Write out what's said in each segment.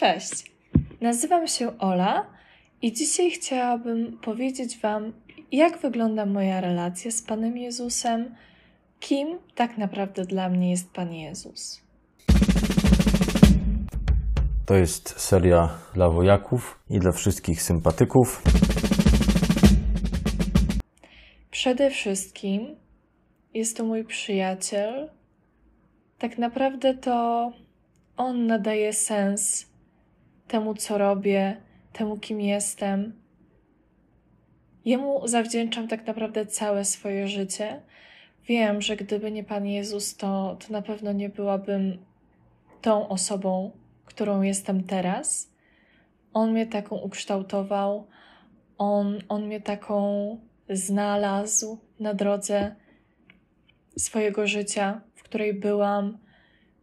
Cześć, nazywam się Ola i dzisiaj chciałabym powiedzieć Wam, jak wygląda moja relacja z Panem Jezusem, kim tak naprawdę dla mnie jest Pan Jezus. To jest seria dla wojaków i dla wszystkich sympatyków. Przede wszystkim jest to mój przyjaciel. Tak naprawdę to on nadaje sens temu, co robię, temu, kim jestem. Jemu zawdzięczam tak naprawdę całe swoje życie. Wiem, że gdyby nie Pan Jezus, to, to na pewno nie byłabym tą osobą, którą jestem teraz. On mnie taką ukształtował, on, on mnie taką znalazł na drodze swojego życia, w której byłam,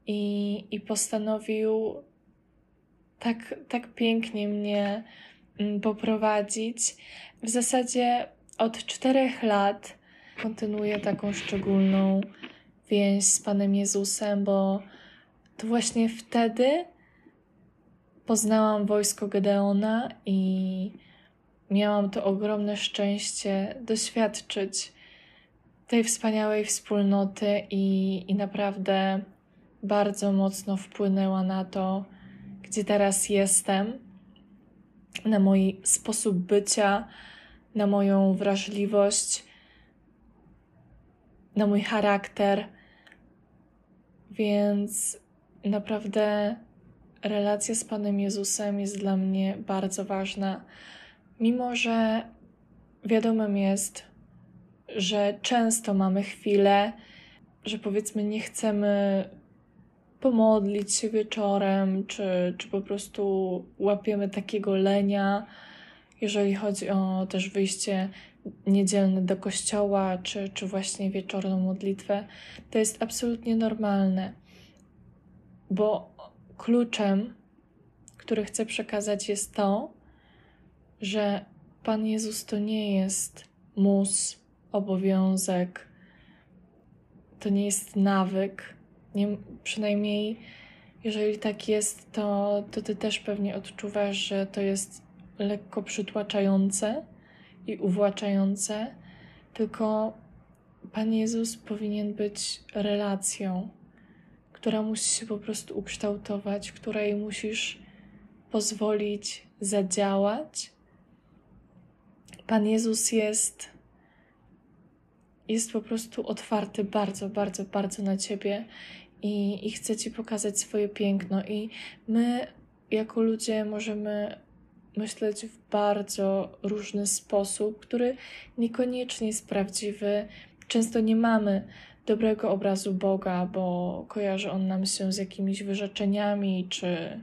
i, i postanowił tak, tak pięknie mnie mm, poprowadzić. W zasadzie od czterech lat kontynuuję taką szczególną więź z Panem Jezusem, bo to właśnie wtedy poznałam wojsko Gedeona i miałam to ogromne szczęście doświadczyć tej wspaniałej wspólnoty i, i naprawdę bardzo mocno wpłynęła na to, gdzie teraz jestem, na mój sposób bycia, na moją wrażliwość, na mój charakter. Więc naprawdę relacja z Panem Jezusem jest dla mnie bardzo ważna. Mimo, że wiadomym jest, że często mamy chwile, że powiedzmy nie chcemy pomodlić się wieczorem, czy, czy po prostu łapiemy takiego lenia, jeżeli chodzi o też wyjście niedzielne do kościoła, czy, czy właśnie wieczorną modlitwę, to jest absolutnie normalne, bo kluczem, który chcę przekazać, jest to, że Pan Jezus to nie jest mus, obowiązek, to nie jest nawyk, nie, przynajmniej jeżeli tak jest, to, to ty też pewnie odczuwasz, że to jest lekko przytłaczające i uwłaczające, tylko Pan Jezus powinien być relacją, która musi się po prostu ukształtować, której musisz pozwolić zadziałać. Pan Jezus jest jest po prostu otwarty bardzo, bardzo, bardzo na ciebie i, i chce ci pokazać swoje piękno. I my, jako ludzie, możemy myśleć w bardzo różny sposób, który niekoniecznie jest prawdziwy. Często nie mamy dobrego obrazu Boga, bo kojarzy on nam się z jakimiś wyrzeczeniami, czy,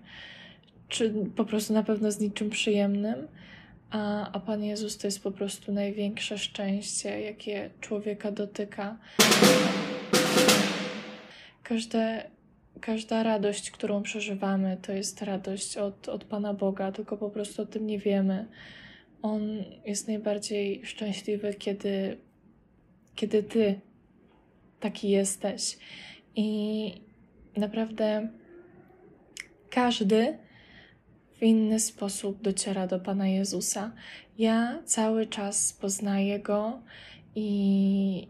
czy po prostu na pewno z niczym przyjemnym. A, a Pan Jezus to jest po prostu największe szczęście, jakie człowieka dotyka. Każde, każda radość, którą przeżywamy, to jest radość od, od Pana Boga, tylko po prostu o tym nie wiemy. On jest najbardziej szczęśliwy, kiedy, kiedy Ty taki jesteś. I naprawdę każdy w inny sposób dociera do Pana Jezusa. Ja cały czas poznaję Go i,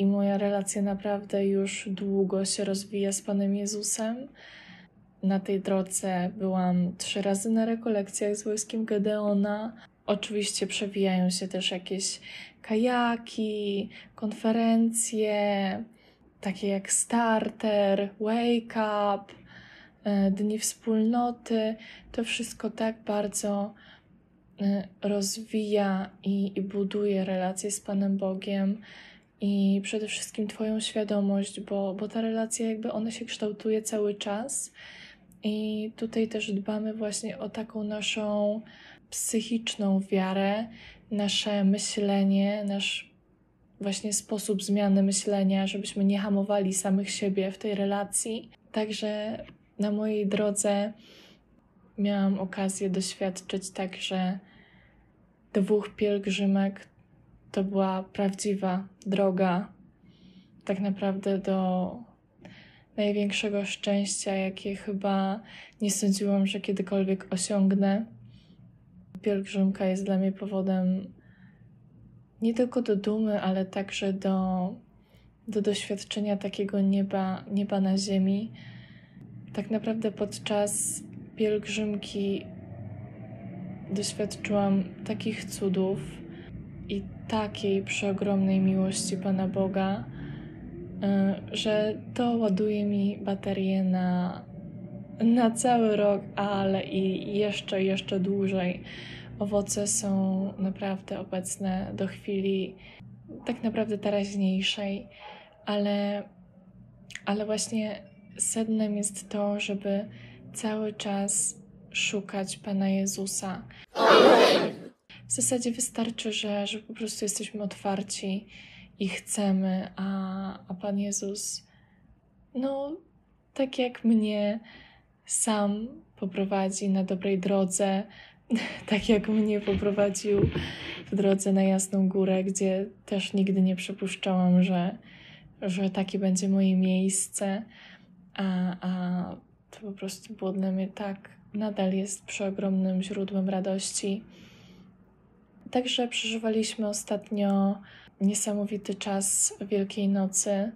i moja relacja naprawdę już długo się rozwija z Panem Jezusem. Na tej drodze byłam trzy razy na rekolekcjach z wojskiem Gedeona. Oczywiście przewijają się też jakieś kajaki, konferencje, takie jak starter, wake up, E, dni wspólnoty, to wszystko tak bardzo e, rozwija i, i buduje relacje z Panem Bogiem i przede wszystkim Twoją świadomość, bo, bo ta relacja jakby ona się kształtuje cały czas. I tutaj też dbamy właśnie o taką naszą psychiczną wiarę, nasze myślenie, nasz właśnie sposób zmiany myślenia, żebyśmy nie hamowali samych siebie w tej relacji. Także na mojej drodze miałam okazję doświadczyć także dwóch pielgrzymek. To była prawdziwa droga, tak naprawdę do, największego szczęścia, jakie chyba nie sądziłam, że kiedykolwiek osiągnę. Pielgrzymka jest dla mnie powodem nie tylko do dumy, ale także do, do doświadczenia takiego nieba, nieba na ziemi. Tak naprawdę podczas pielgrzymki doświadczyłam takich cudów i takiej przeogromnej miłości Pana Boga, e, że to ładuje mi baterię na, na cały rok, ale i jeszcze, jeszcze dłużej. Owoce są naprawdę obecne do chwili tak naprawdę teraźniejszej, ale, ale właśnie sednem jest to, żeby cały czas szukać Pana Jezusa. W zasadzie wystarczy, że, że po prostu jesteśmy otwarci i chcemy, a, a Pan Jezus, no, tak jak mnie, sam poprowadzi na dobrej drodze, tak jak mnie poprowadził w drodze na Jasną Górę, gdzie też nigdy nie przypuszczałam, że, że takie będzie moje miejsce, a, a to po prostu było dla mnie tak, nadal jest przeogromnym źródłem radości. Także przeżywaliśmy ostatnio niesamowity czas Wielkiej Nocy.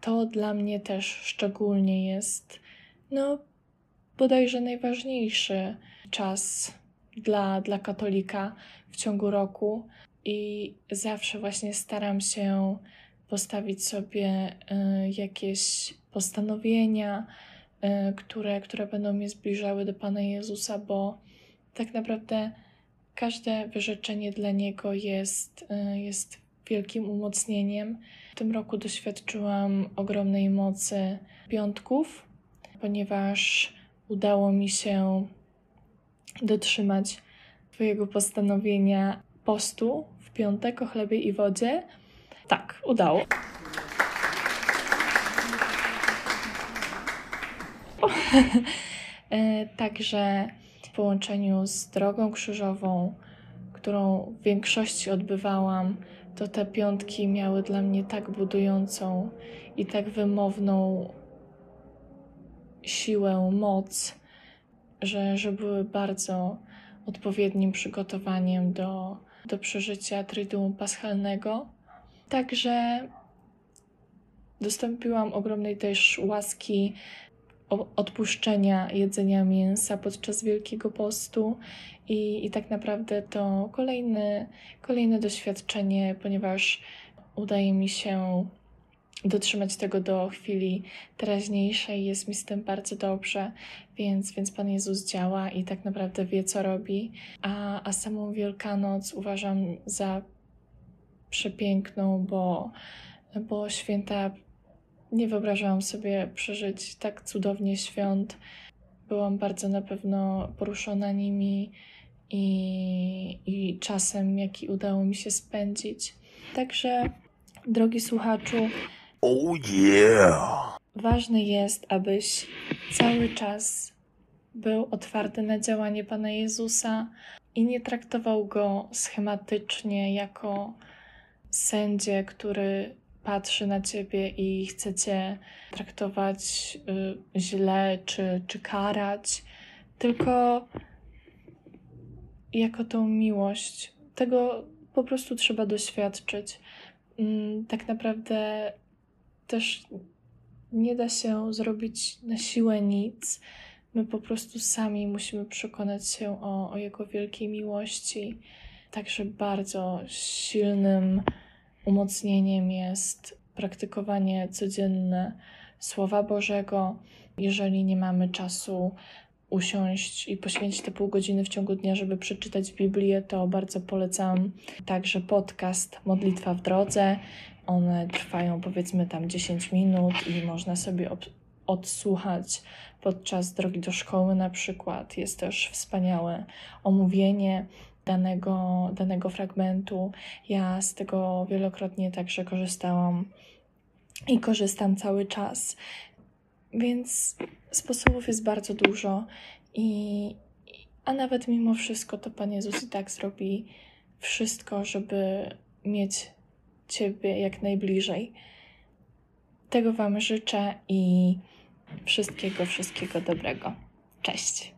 To dla mnie też szczególnie jest, no, bodajże najważniejszy czas dla, dla katolika w ciągu roku i zawsze właśnie staram się postawić sobie y, jakieś postanowienia, y, które, które będą mnie zbliżały do Pana Jezusa, bo tak naprawdę każde wyrzeczenie dla Niego jest, y, jest wielkim umocnieniem. W tym roku doświadczyłam ogromnej mocy piątków, ponieważ udało mi się dotrzymać Twojego postanowienia postu w piątek o chlebie i wodzie. Tak, udało. E, także połączeniu z drogą krzyżową, którą w większości odbywałam, to te piątki miały dla mnie tak budującą i tak wymowną siłę, moc, że, że były bardzo odpowiednim przygotowaniem do, do przeżycia Triduum Paschalnego. Także dostąpiłam ogromnej też łaski odpuszczenia jedzenia mięsa podczas Wielkiego Postu i, i tak naprawdę to kolejne, kolejne doświadczenie, ponieważ udaje mi się dotrzymać tego do chwili teraźniejszej. Jest mi z tym bardzo dobrze, więc, więc Pan Jezus działa i tak naprawdę wie, co robi. A, a samą Wielkanoc uważam za przepiękną, bo, bo święta nie wyobrażałam sobie przeżyć tak cudownie świąt. Byłam bardzo na pewno poruszona nimi i, i czasem, jaki udało mi się spędzić. Także, drogi słuchaczu, Oh yeah! Ważne jest, abyś cały czas był otwarty na działanie Pana Jezusa i nie traktował go schematycznie jako sędzie, który patrzy na ciebie i chce cię traktować y, źle czy, czy karać, tylko jako tą miłość. Tego po prostu trzeba doświadczyć. Mm, tak naprawdę też nie da się zrobić na siłę nic. My po prostu sami musimy przekonać się o, o Jego wielkiej miłości. Także bardzo silnym umocnieniem jest praktykowanie codzienne Słowa Bożego. Jeżeli nie mamy czasu usiąść i poświęcić te pół godziny w ciągu dnia, żeby przeczytać Biblię, to bardzo polecam także podcast Modlitwa w drodze. One trwają powiedzmy tam 10 minut i można sobie odsłuchać podczas drogi do szkoły na przykład. Jest też wspaniałe omówienie danego, danego fragmentu. Ja z tego wielokrotnie także korzystałam i korzystam cały czas. Więc sposobów jest bardzo dużo i a nawet mimo wszystko to Pan Jezus i tak zrobi wszystko, żeby mieć Ciebie jak najbliżej. Tego Wam życzę i wszystkiego, wszystkiego dobrego. Cześć.